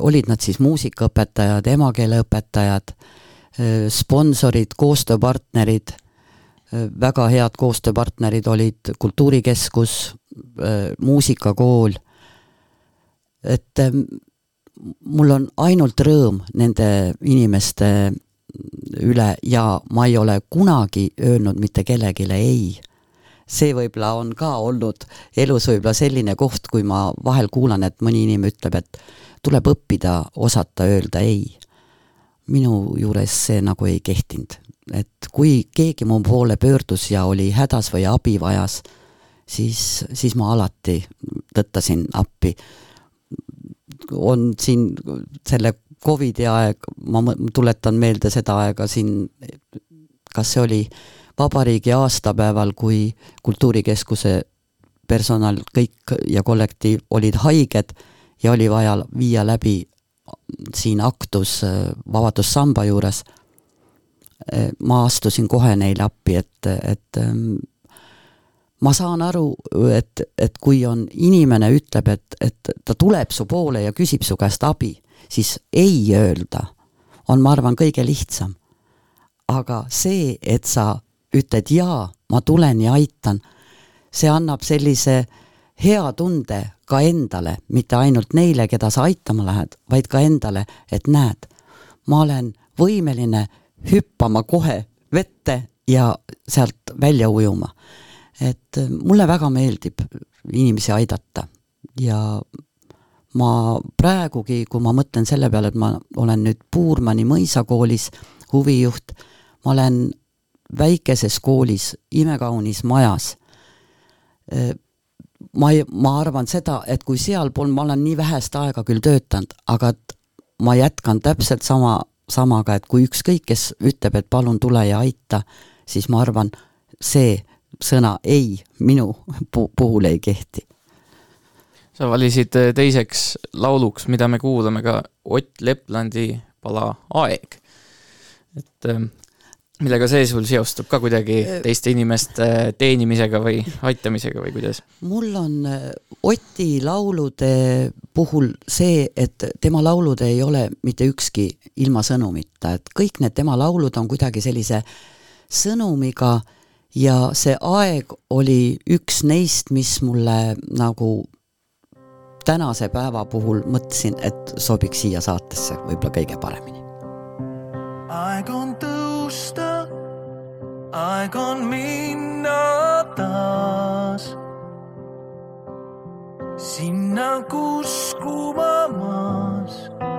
olid nad siis muusikaõpetajad, emakeeleõpetajad, sponsorid, koostööpartnerid, väga head koostööpartnerid olid Kultuurikeskus, muusikakool, et mul on ainult rõõm nende inimeste üle ja ma ei ole kunagi öelnud mitte kellelegi ei. See võib-olla on ka olnud elus võib-olla selline koht, kui ma vahel kuulan, et mõni inimene ütleb, et tuleb õppida osata öelda ei. minu juures see nagu ei kehtinud, et kui keegi mu poole pöördus ja oli hädas või abi vajas, siis, siis ma alati tõttasin appi. on siin selle Covidi aeg, ma tuletan meelde seda aega siin, kas see oli vabariigi aastapäeval, kui Kultuurikeskuse personal, kõik ja kollektiiv olid haiged ja oli vaja viia läbi siin aktus äh, Vabadussamba juures, ma astusin kohe neile appi, et, et ähm, ma saan aru, et, et kui on inimene ütleb, et, et ta tuleb su poole ja küsib su käest abi, siis ei öelda on, ma arvan, kõige lihtsam. aga see, et sa ütled jaa, ma tulen ja aitan, see annab sellise hea tunde ka endale, mitte ainult neile, keda sa aitama lähed, vaid ka endale, et näed, ma olen võimeline hüppama kohe vette ja sealt välja ujuma. et mulle väga meeldib inimesi aidata ja ma praegugi, kui ma mõtlen selle peale, et ma olen nüüd Puurmani mõisakoolis huvijuht, ma olen väikeses koolis, imekaunis majas. ma ei, ma arvan seda, et kui sealpool ma olen nii vähest aega küll töötanud, aga ma jätkan täpselt sama samaga, et kui ükskõik, kes ütleb, et palun tule ja aita, siis ma arvan, see sõna ei minu pu puhul ei kehti. sa valisid äh, teiseks lauluks, mida me kuulame ka Ott Leplandi pala Aeg. et ähm, millega see sul seostub ka kuidagi teiste inimeste teenimisega või aitamisega või kuidas? mul on äh, Oti laulude puhul see, et tema laulud ei ole mitte ükski ilma sõnumita, et kõik need tema laulud on kuidagi sellise sõnumiga ja see aeg oli üks neist, mis mulle nagu tänase päeva puhul mõtlesin, et sobiks siia saatesse võib-olla kõige paremini. aeg on tõusta, aeg on minna taas sinna, kus kumamas hele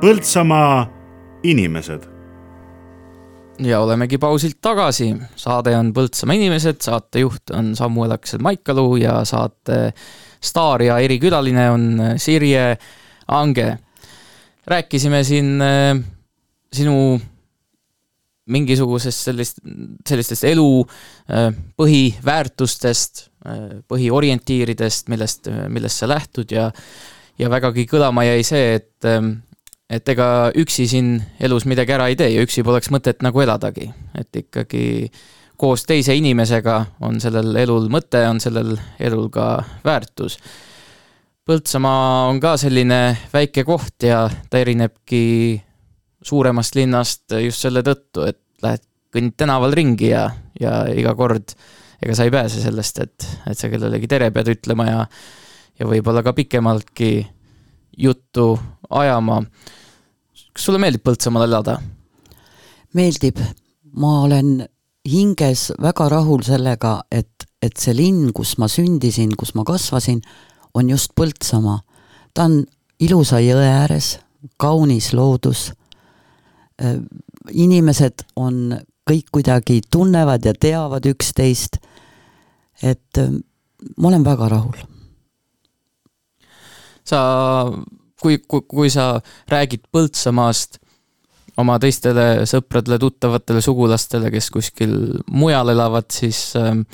Põltsamaa inimesed. ja olemegi pausilt tagasi, saade on Põltsamaa inimesed, saatejuht on Samuel Aksel Maikalu ja saate staar ja erikülaline on Sirje Ange. rääkisime siin äh, sinu mingisugusest sellist, sellistest elu äh, põhiväärtustest, põhiorientiiridest, millest, millest sa lähtud ja ja vägagi kõlama jäi see, et, et ega üksi siin elus midagi ära ei tee ja üksi poleks mõtet nagu eladagi, et ikkagi koos teise inimesega on sellel elul mõte, on sellel elul ka väärtus. Põltsamaa on ka selline väike koht ja ta erinebki suuremast linnast just selle tõttu, et lähed, kõnnid tänaval ringi ja, ja iga kord ega sa ei pääse sellest, et, et sa kellelegi tere pead ütlema ja ja võib-olla ka pikemaltki juttu ajama kas sulle meeldib Põltsamaal elada? meeldib, ma olen hinges väga rahul sellega, et, et see linn, kus ma sündisin, kus ma kasvasin, on just Põltsamaa. ta on ilusa jõe ääres, kaunis loodus, äh, inimesed on, kõik kuidagi tunnevad ja teavad üksteist, et äh, ma olen väga rahul. sa kui, kui, kui sa räägid Põltsamaast oma teistele sõpradele, tuttavatele, sugulastele, kes kuskil mujal elavad, siis ähm,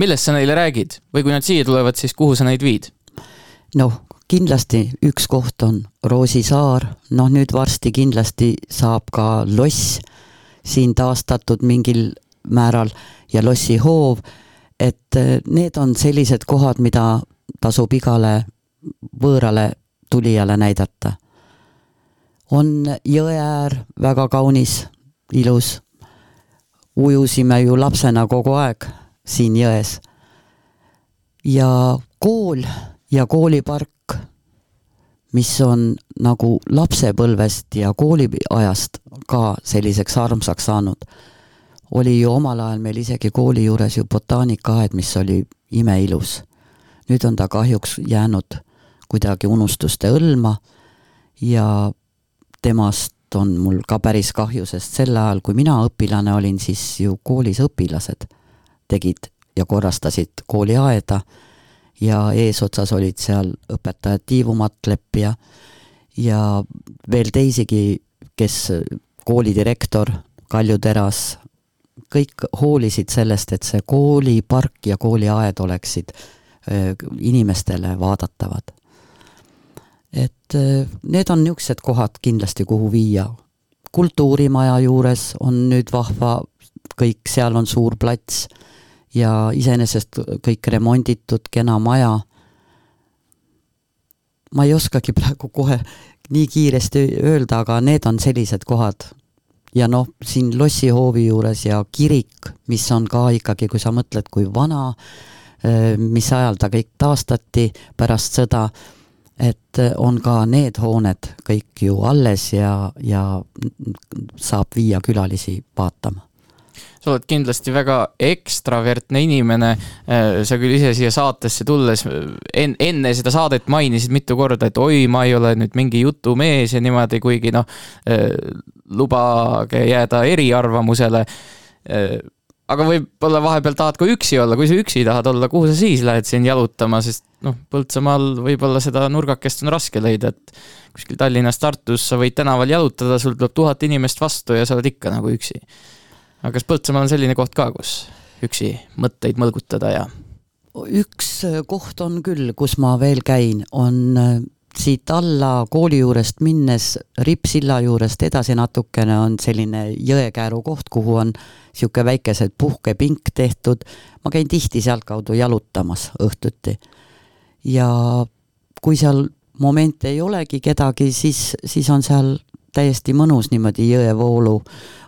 millest sa neile räägid? Või kui nad siia tulevad, siis kuhu sa neid viid? noh, kindlasti üks koht on Roosi saar, noh nüüd varsti kindlasti saab ka loss siin taastatud mingil määral ja lossihoov, et äh, need on sellised kohad, mida tasub igale võõrale tulijale näidata. on jõeäär, väga kaunis, ilus. ujusime ju lapsena kogu aeg siin jões. ja kool ja koolipark, mis on nagu lapsepõlvest ja kooliajast ka selliseks armsaks saanud, oli ju omal ajal meil isegi kooli juures ju botaanikaaed, mis oli imeilus. nüüd on ta kahjuks jäänud kuidagi unustuste õlma ja temast on mul ka päris kahju, sest sel ajal, kui mina õpilane olin, siis ju koolis õpilased tegid ja korrastasid kooliaeda ja eesotsas olid seal õpetajad Tiivu Matlepp ja ja veel teisigi, kes koolidirektor Kalju Teras, kõik hoolisid sellest, et see koolipark ja kooliaed oleksid inimestele vaadatavad et äh, need on niisugused kohad kindlasti, kuhu viia. kultuurimaja juures on nüüd vahva, kõik, seal on suur plats ja iseenesest kõik remonditud, kena maja. ma ei oskagi praegu kohe nii kiiresti öelda, aga need on sellised kohad. ja noh, siin lossihoovi juures ja kirik, mis on ka ikkagi, kui sa mõtled, kui vana, äh, mis ajal ta kõik taastati pärast sõda et on ka need hooned kõik ju alles ja, ja saab viia külalisi vaatama. Sa oled kindlasti väga ekstravertne inimene. Äh, sa küll ise siia saatesse tulles en, enne seda saadet mainisid mitu korda, et oi, ma ei ole nüüd mingi jutumees ja niimoodi, kuigi noh, lubage jääda eriarvamusele. Aga võib-olla vahepeal tahad ka üksi olla, kui sa üksi tahad olla, kuhu sa siis lähed siin jalutama, sest noh, Põltsamaal võib-olla seda nurgakest on raske leida, et kuskil Tallinnas, Tartus sa võid tänaval jalutada, sul tuleb tuhat inimest vastu ja sa oled ikka nagu üksi. aga kas Põltsamaal on selline koht ka, kus üksi mõtteid mõlgutada ja? üks koht on küll, kus ma veel käin, on siit alla kooli juurest minnes Rippsilla juurest edasi natukene on selline jõekääru koht, kuhu on niisugune väikesed puhkepink tehtud, ma käin tihti sealtkaudu jalutamas õhtuti. Ja kui seal momente ei olegi kedagi, siis, siis on seal täiesti mõnus niimoodi jõevoolu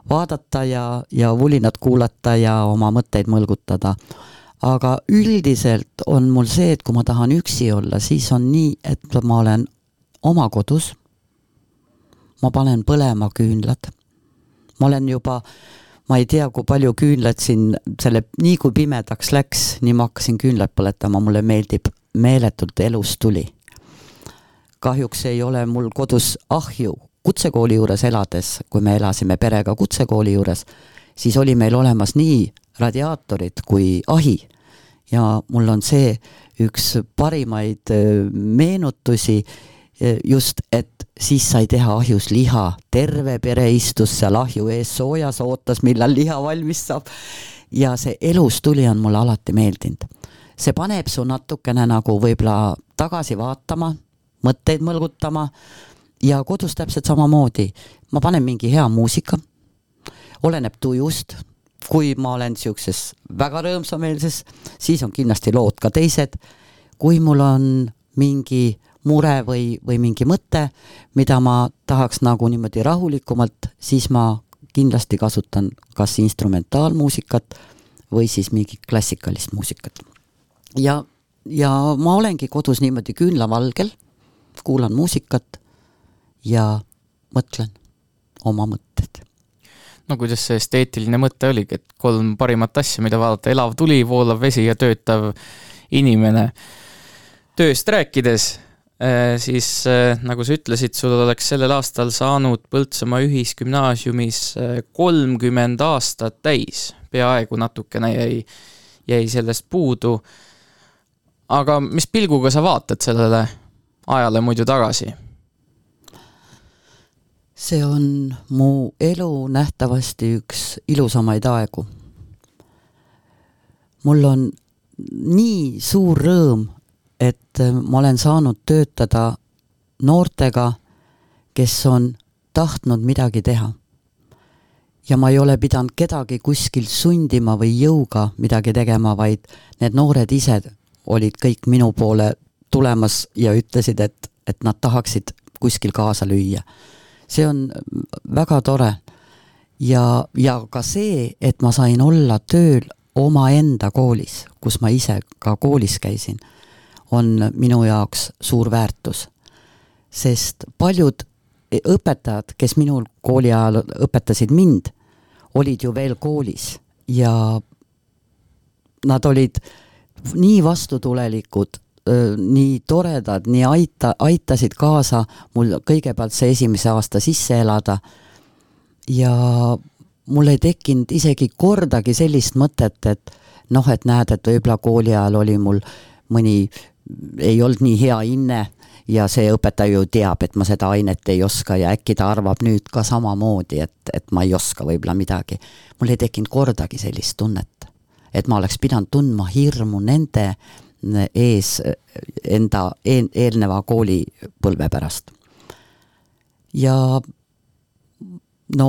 vaadata ja, ja vulinat kuulata ja oma mõtteid mõlgutada. Aga üldiselt on mul see, et kui ma tahan üksi olla, siis on nii, et ma olen oma kodus, ma panen põlema küünlad, ma olen juba ma ei tea, kui palju küünlaid siin selle, nii kui pimedaks läks, nii ma hakkasin küünlaid põletama, mulle meeldib meeletult elus tuli. kahjuks ei ole mul kodus ahju, kutsekooli juures elades, kui me elasime perega kutsekooli juures, siis oli meil olemas nii radiaatorid kui ahi. ja mul on see üks parimaid äh, meenutusi äh, just, et siis sai teha ahjus liha, terve pere istus seal ahju ees soojas, ootas, millal liha valmis saab. ja see elustuli on mulle alati meeldinud. See paneb su natukene nagu võib-olla tagasi vaatama, mõtteid mõlgutama ja kodus täpselt samamoodi, ma panen mingi hea muusika, oleneb tujust, kui ma olen niisuguses väga rõõmsameelses, siis on kindlasti lood ka teised, kui mul on mingi mure või, või mingi mõte, mida ma tahaks nagu niimoodi rahulikumalt, siis ma kindlasti kasutan kas instrumentaalmuusikat või siis mingit klassikalist muusikat. Ja, ja ma olengi kodus niimoodi küünlavalgel, kuulan muusikat ja mõtlen oma mõtted. no kuidas see esteetiline mõte oligi, et kolm parimat asja, mida vaadata, elav tuli, voolav vesi ja töötav inimene. tööst rääkides Äh, siis äh, nagu sa ütlesid, sul oleks sellel aastal saanud Põltsamaa Ühisgümnaasiumis äh, kolmkümmend aastat täis, peaaegu natukene jäi, jäi sellest puudu. Aga mis pilguga sa vaatad sellele ajale muidu tagasi? see on mu elu nähtavasti üks ilusamaid aegu. mul on nii suur rõõm et ma olen saanud töötada noortega, kes on tahtnud midagi teha. ja ma ei ole pidanud kedagi kuskil sundima või jõuga midagi tegema, vaid need noored ise olid kõik minu poole tulemas ja ütlesid, et, et nad tahaksid kuskil kaasa lüüa. see on väga tore. ja, ja ka see, et ma sain olla tööl omaenda koolis, kus ma ise ka koolis käisin on minu jaoks suur väärtus. sest paljud õpetajad, kes minul kooli ajal õpetasid mind, olid ju veel koolis ja nad olid nii vastutulelikud, nii toredad, nii aita, aitasid kaasa mul kõigepealt see esimese aasta sisse elada ja mul ei tekkinud isegi kordagi sellist mõtet, et noh, et näed, et võib-olla kooli ajal oli mul mõni ei olnud nii hea hinne ja see õpetaja ju teab, et ma seda ainet ei oska ja äkki ta arvab nüüd ka samamoodi, et, et ma ei oska võib-olla midagi. mul ei tekkinud kordagi sellist tunnet, et ma oleks pidanud tundma hirmu nende ees enda eel, eelneva koolipõlve pärast. ja no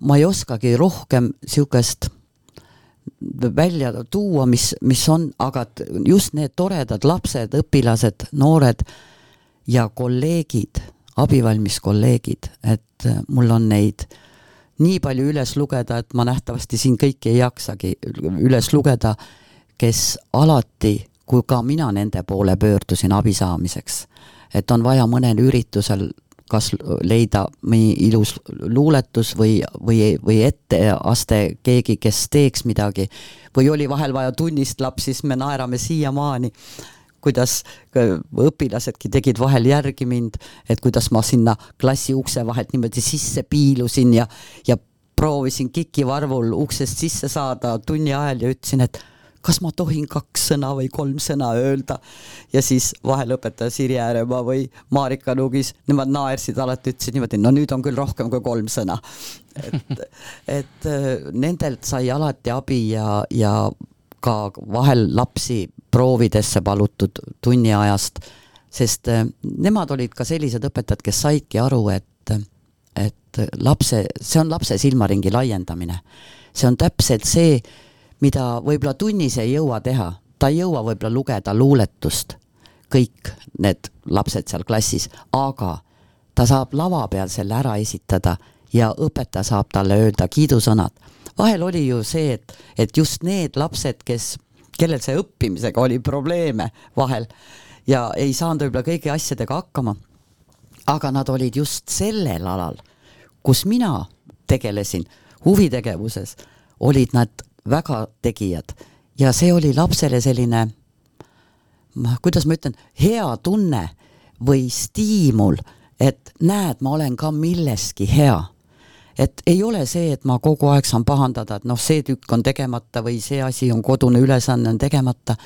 ma ei oskagi rohkem niisugust välja tuua, mis, mis on, aga just need toredad lapsed, õpilased, noored ja kolleegid, abivalmis kolleegid, et mul on neid nii palju üles lugeda, et ma nähtavasti siin kõiki ei jaksagi üles lugeda, kes alati, kui ka mina nende poole pöördusin abi saamiseks, et on vaja mõnel üritusel kas leida mõni ilus luuletus või, või, või etteaste, keegi, kes teeks midagi. või oli vahel vaja tunnist laps, siis me naerame siiamaani, kuidas õpilasedki tegid vahel järgi mind, et kuidas ma sinna klassi ukse vahelt niimoodi sisse piilusin ja, ja proovisin kikivarvul uksest sisse saada tunni ajal ja ütlesin, et kas ma tohin kaks sõna või kolm sõna öelda. ja siis vahel õpetaja Sirje Ääremaa või Marika Nugis, nemad naersid alati, ütlesid niimoodi, no nüüd on küll rohkem kui kolm sõna. et, et äh, nendelt sai alati abi ja, ja ka vahel lapsi proovidesse palutud tunniajast, sest äh, nemad olid ka sellised õpetajad, kes saidki aru, et et lapse, see on lapse silmaringi laiendamine. see on täpselt see, mida võib-olla tunnis ei jõua teha, ta ei jõua võib-olla lugeda luuletust, kõik need lapsed seal klassis, aga ta saab lava peal selle ära esitada ja õpetaja saab talle öelda kiidusõnad. vahel oli ju see, et, et just need lapsed, kes, kellel see õppimisega oli probleeme vahel ja ei saanud võib-olla kõigi asjadega hakkama, aga nad olid just sellel alal, kus mina tegelesin huvitegevuses, olid nad väga tegijad ja see oli lapsele selline, kuidas ma ütlen, hea tunne või stiimul, et näed, ma olen ka milleski hea. Et ei ole see, et ma kogu aeg saan pahandada, et noh, see tükk on tegemata või see asi on kodune ülesanne on tegemata,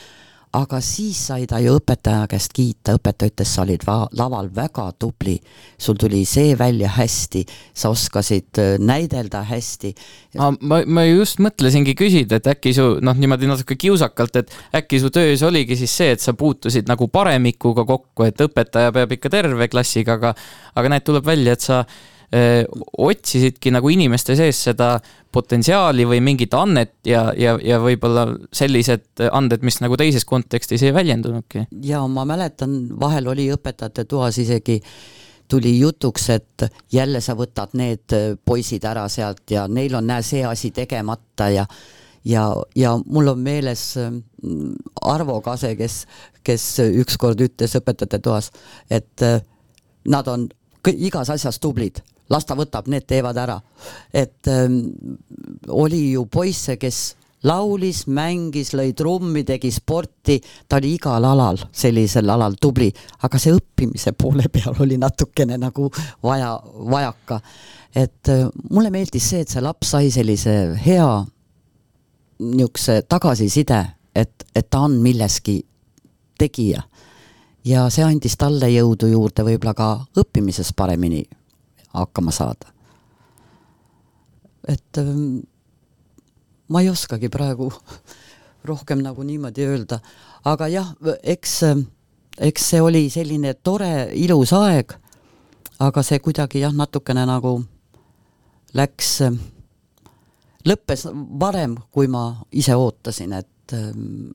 aga siis sai ta ju õpetaja käest kiita, õpetaja ütles, sa olid va-, laval väga tubli, sul tuli see välja hästi, sa oskasid äh, näidelda hästi. ma, ma, just mõtlesingi küsida, et äkki su noh, niimoodi natuke kiusakalt, et äkki su töös oligi siis see, et sa puutusid nagu paremikuga kokku, et õpetaja peab ikka terve klassiga, aga aga näed, tuleb välja, et sa otsisidki nagu inimeste sees seda potentsiaali või mingit annet ja, ja, ja võib-olla sellised anded, mis nagu teises kontekstis ei väljendunudki. ja ma mäletan, vahel oli õpetajate toas isegi tuli jutuks, et jälle sa võtad need poisid ära sealt ja neil on, näe, see asi tegemata ja ja, ja mul on meeles Arvo Kase, kes, kes ükskord ütles õpetajate toas, et nad on igas asjas tublid, las ta võtab, need teevad ära. et ähm, oli ju poisse, kes laulis, mängis, lõi trummi, tegi sporti, ta oli igal alal, sellisel alal tubli, aga see õppimise poole peal oli natukene nagu vaja, vajaka. et äh, mulle meeldis see, et see laps sai sellise hea niisuguse tagasiside, et, et ta on milleski tegija. ja see andis talle jõudu juurde võib-olla ka õppimises paremini hakkama saada. et ähm, ma ei oskagi praegu rohkem nagu niimoodi öelda, aga jah, eks, eks see oli selline tore, ilus aeg, aga see kuidagi jah, natukene nagu läks, lõppes varem, kui ma ise ootasin, et ähm,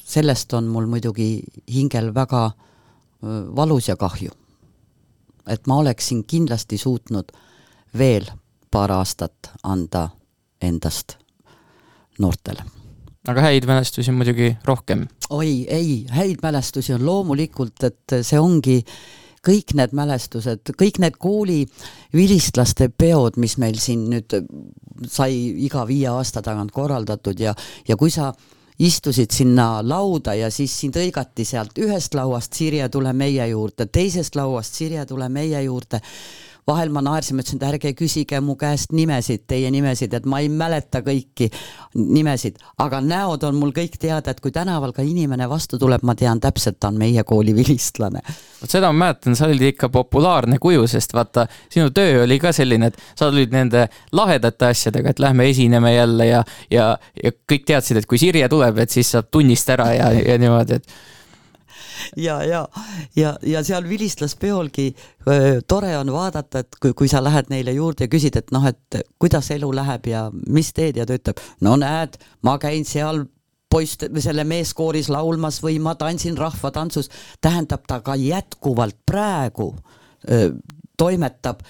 sellest on mul muidugi hingel väga äh, valus ja kahju et ma oleksin kindlasti suutnud veel paar aastat anda endast noortele. aga häid mälestusi muidugi rohkem? oi, ei, häid mälestusi on loomulikult, et see ongi kõik need mälestused, kõik need kooli vilistlaste peod, mis meil siin nüüd sai iga viie aasta tagant korraldatud ja, ja kui sa äh, istusid sinna lauda ja siis sind hõigati sealt ühest lauast, Sirje, tule meie juurde, teisest lauast, Sirje, tule meie juurde vahel ma naersin, ma ütlesin, et ärge küsige mu käest nimesid, teie nimesid, et ma ei mäleta kõiki nimesid, aga näod on mul kõik teada, et kui tänaval ka inimene vastu tuleb, ma tean täpselt, ta on meie kooli vilistlane. vot seda ma mäletan, sa olid ikka populaarne kuju, sest vaata, sinu töö oli ka selline, et sa olid nende lahedate asjadega, et lähme esineme jälle ja, ja, ja kõik teadsid, et kui Sirje tuleb, et siis saab tunnist ära ja, ja niimoodi, et ja, ja, ja, ja seal vilistlaspeolgi tore on vaadata, et kui, kui sa lähed neile juurde ja küsid, et noh, et kuidas elu läheb ja mis teed ja ta ütleb, no näed, ma käin seal poist, selle meeskooris laulmas või ma tantsin rahvatantsus, tähendab ta ka jätkuvalt praegu öö, toimetab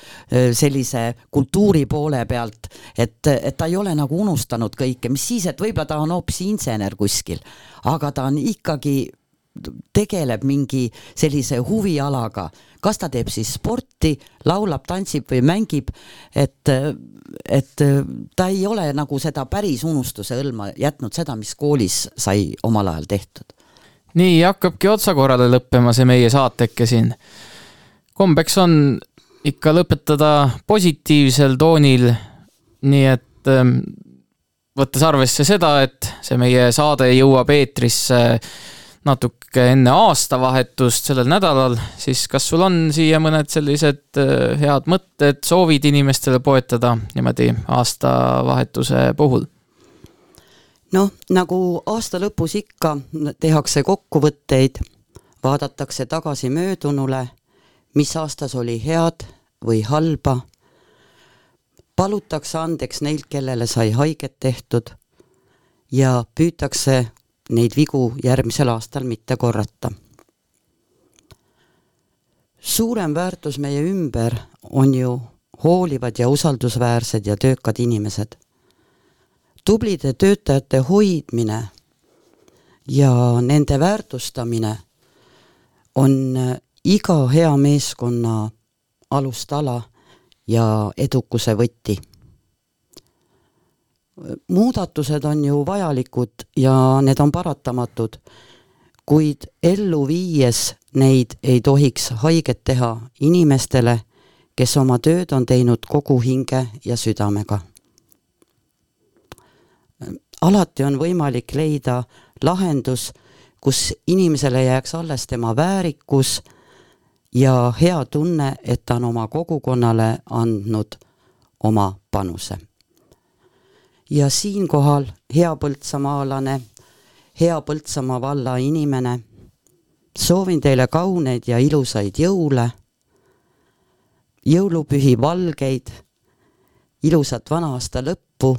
sellise kultuuri poole pealt, et, et ta ei ole nagu unustanud kõike, mis siis, et võib-olla ta on hoopis insener kuskil, aga ta on ikkagi tegeleb mingi sellise huvialaga, kas ta teeb siis sporti, laulab, tantsib või mängib, et, et ta ei ole nagu seda päris unustuse hõlma jätnud, seda, mis koolis sai omal ajal tehtud. nii hakkabki otsakorrale lõppema see meie saateke siin. kombeks on ikka lõpetada positiivsel toonil, nii et ähm, võttes arvesse seda, et see meie saade jõuab eetrisse äh, natuke enne aastavahetust sellel nädalal, siis kas sul on siia mõned sellised äh, head mõtted, soovid inimestele poetada niimoodi aastavahetuse puhul? noh, nagu aasta lõpus ikka, tehakse kokkuvõtteid, vaadatakse tagasi möödunule, mis aastas oli head või halba, palutakse andeks neilt, kellele sai haiget tehtud ja püütakse neid vigu järgmisel aastal mitte korrata. suurem väärtus meie ümber on ju hoolivad ja usaldusväärsed ja töökad inimesed. tublide töötajate hoidmine ja nende väärtustamine on iga hea meeskonna alustala ja edukuse võti muudatused on ju vajalikud ja need on paratamatud, kuid ellu viies neid ei tohiks haiget teha inimestele, kes oma tööd on teinud kogu hinge ja südamega. alati on võimalik leida lahendus, kus inimesele jääks alles tema väärikus ja hea tunne, et ta on oma kogukonnale andnud oma panuse. Ja siinkohal hea põltsamaalane, hea Põltsamaa valla inimene, soovin teile kauneid ja ilusaid jõule, jõulupühi valgeid, ilusat vana aasta lõppu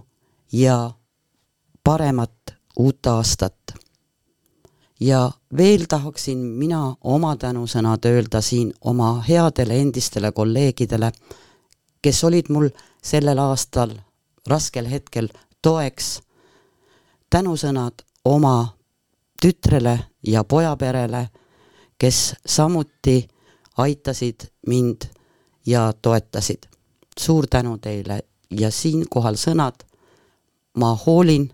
ja paremat uut aastat. ja veel tahaksin mina oma tänusõnad öelda siin oma headele endistele kolleegidele, kes olid mul sellel aastal raskel hetkel toeks. tänusõnad oma tütrele ja pojaperele, kes samuti aitasid mind ja toetasid. suur tänu teile ja siinkohal sõnad ma hoolin,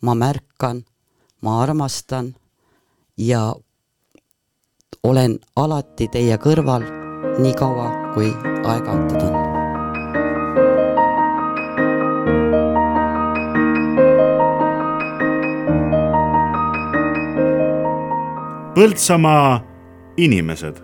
ma märkan, ma armastan ja olen alati teie kõrval nii kaua, kui aega antud on. Põltsamaa inimesed